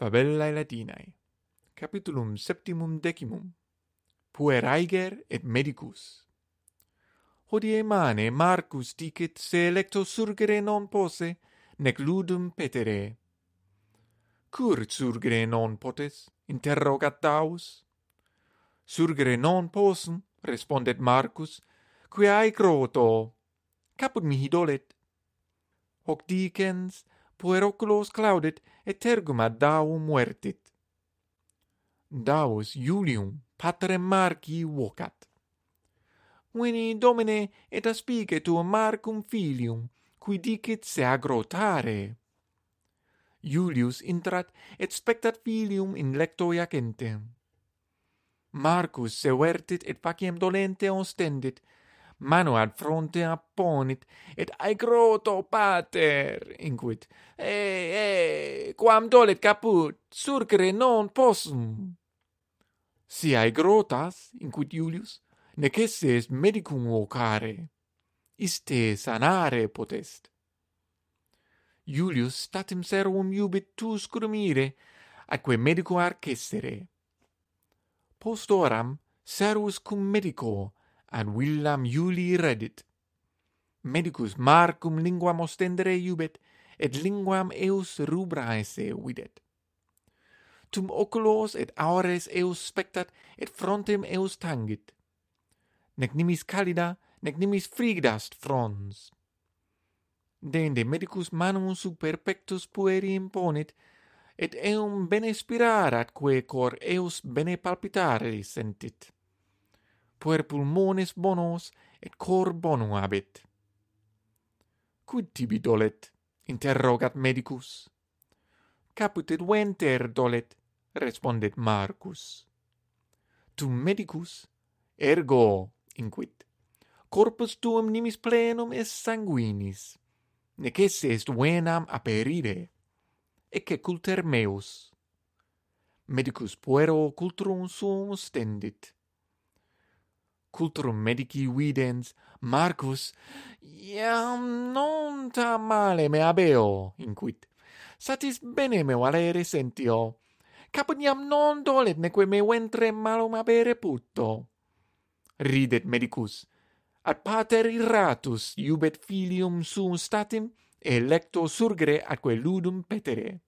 Fabellae Latinae. Capitulum septimum decimum. Pueraiger et medicus. Hodie mane Marcus dicit se electo surgere non posse nec ludum petere. Cur surgere non potes? interrogat Daus. Surgere non possum respondet Marcus quae croto? Caput mihi dolet? Hoc dicens pueroculos claudit et tergum ad Daum muertit. Daus Iulium patrem Marci vocat. Veni Domine et aspice tuum Marcum filium, qui dicit se agrotare. Iulius intrat et spectat filium in lecto iacentem. Marcus se vertit et faciem dolente ostendit, mano ad fronte apponit, et aegroto pater, inquit, e, e, quam dolet caput, surgere non possum. Si aegrotas, inquit Iulius, necesse est medicum vocare, iste sanare potest. Iulius statim servum iubit tu scrumire, atque medico arcessere. Post oram, servus cum medico, ad villam Iuli reddit. Medicus Marcum linguam ostendere iubet, et linguam eus rubra esse videt. Tum oculos et aures eus spectat, et frontem eus tangit. Nec nimis calida, nec nimis frigdast frons. Dende medicus manum super pectus pueri imponit, et eum bene spirarat, quae cor eus bene palpitare sentit puer pulmones bonos et cor bonum habet. Quid tibi dolet? interrogat medicus. Caput et venter dolet, respondet Marcus. Tum medicus, ergo, inquit, corpus tuum nimis plenum est sanguinis, nec esse est venam aperire, ecce culter meus. Medicus puero cultrum suum stendit, culturum medici videns, Marcus, iam non ta male me abeo, inquit. Satis bene me valere sentio, caput iam non dolet neque me ventre malum abere putto. Ridet medicus, ad pater irratus iubet filium suum statim, electo surgere atque ludum petere.